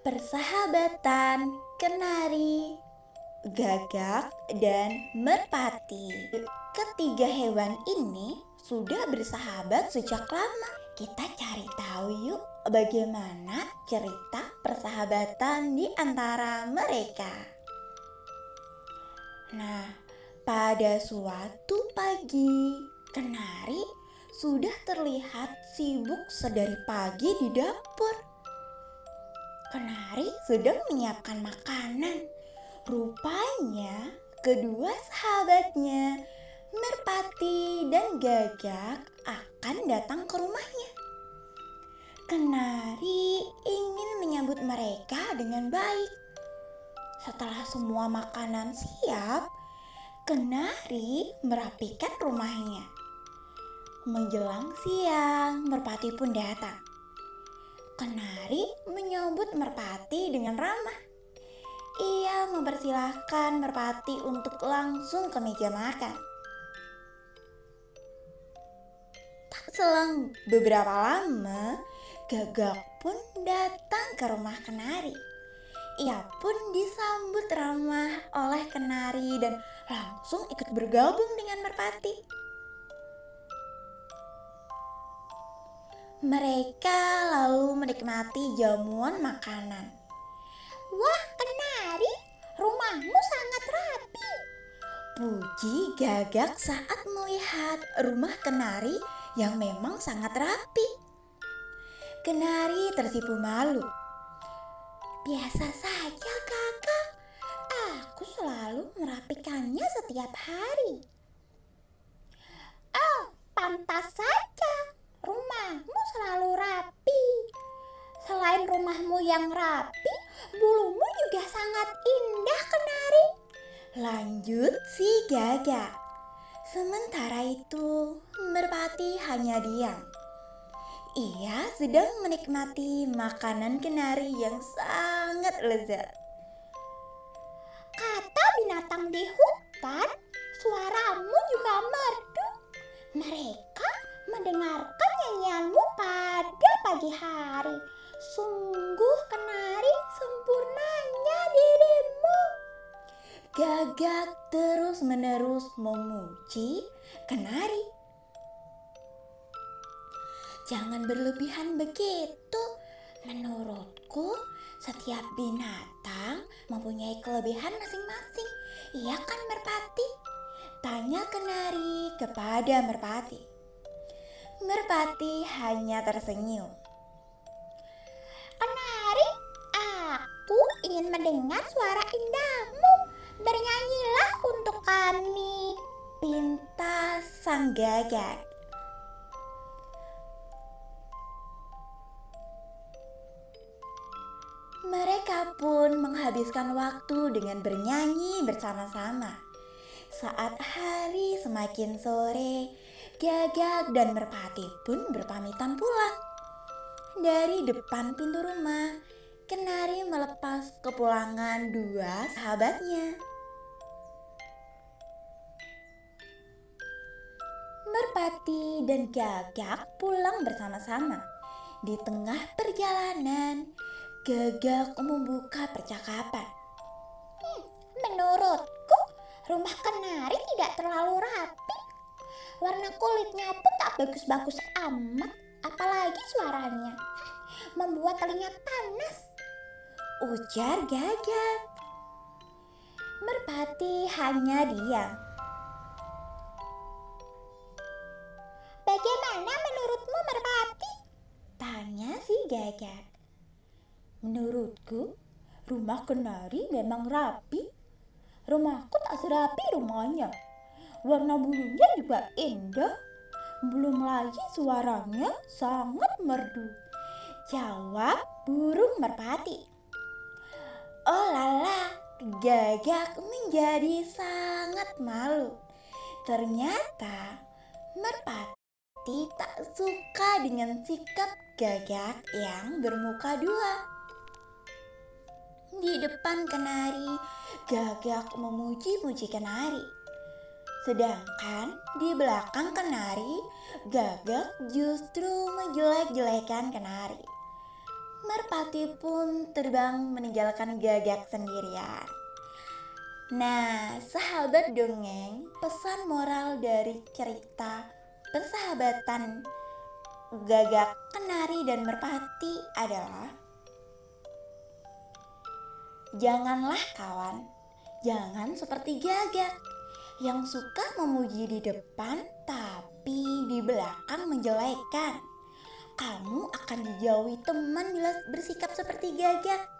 Persahabatan kenari, gagak, dan merpati. Ketiga hewan ini sudah bersahabat sejak lama. Kita cari tahu yuk bagaimana cerita persahabatan di antara mereka. Nah, pada suatu pagi, kenari sudah terlihat sibuk sedari pagi di dapur. Kenari sedang menyiapkan makanan. Rupanya kedua sahabatnya, Merpati dan Gagak akan datang ke rumahnya. Kenari ingin menyambut mereka dengan baik. Setelah semua makanan siap, Kenari merapikan rumahnya. Menjelang siang, Merpati pun datang. Kenari menyambut Merpati dengan ramah. Ia mempersilahkan Merpati untuk langsung ke meja makan. Tak selang beberapa lama, Gagak pun datang ke rumah Kenari. Ia pun disambut ramah oleh Kenari dan langsung ikut bergabung dengan Merpati. Mereka lalu menikmati jamuan makanan. Wah, Kenari, rumahmu sangat rapi. Puji Gagak saat melihat rumah Kenari yang memang sangat rapi. Kenari tersipu malu. Biasa saja kakak, aku selalu merapikannya setiap hari. Oh, pantas yang rapi, bulumu juga sangat indah, Kenari. Lanjut si Gagak. Sementara itu, Merpati hanya diam. Ia sedang menikmati makanan kenari yang sangat lezat. Kata binatang di hutan, suaramu juga merdu. Mereka mendengarkan nyanyianmu pada pagi hari. Sungguh Gagak terus-menerus memuji kenari Jangan berlebihan begitu. Menurutku, setiap binatang mempunyai kelebihan masing-masing. Iya kan Merpati? Tanya Kenari kepada Merpati. Merpati hanya tersenyum. Kenari, aku ingin mendengar suara indahmu. Bernyanyilah untuk kami. Pinta sang gagak. Mereka pun menghabiskan waktu dengan bernyanyi bersama-sama. Saat hari semakin sore, Gagak dan Merpati pun berpamitan pulang. Dari depan pintu rumah, Kenari melepas kepulangan dua sahabatnya. Merpati dan Gagak pulang bersama-sama. Di tengah perjalanan, Gagak membuka percakapan. Hmm, menurutku, rumah kenari tidak terlalu rapi. Warna kulitnya pun tak bagus-bagus amat, apalagi suaranya. Membuat telinga panas. Ujar Gagak. Merpati hanya diam. Bagaimana menurutmu Merpati? Tanya si Gagak. Menurutku, rumah kenari memang rapi. Rumahku tak serapi rumahnya. Warna bulunya juga indah. Belum lagi suaranya sangat merdu. Jawab burung merpati. Oh lala, gagak menjadi sangat malu. Ternyata merpati tak suka dengan sikap gagak yang bermuka dua. Di depan kenari, gagak memuji-muji kenari. Sedangkan di belakang kenari, gagak justru menjelek-jelekan kenari. Merpati pun terbang meninggalkan gagak sendirian. Nah, sahabat dongeng, pesan moral dari cerita persahabatan gagak, kenari, dan merpati adalah Janganlah kawan, jangan seperti gagak yang suka memuji di depan tapi di belakang menjelekan. Kamu akan dijauhi teman bila bersikap seperti gagak.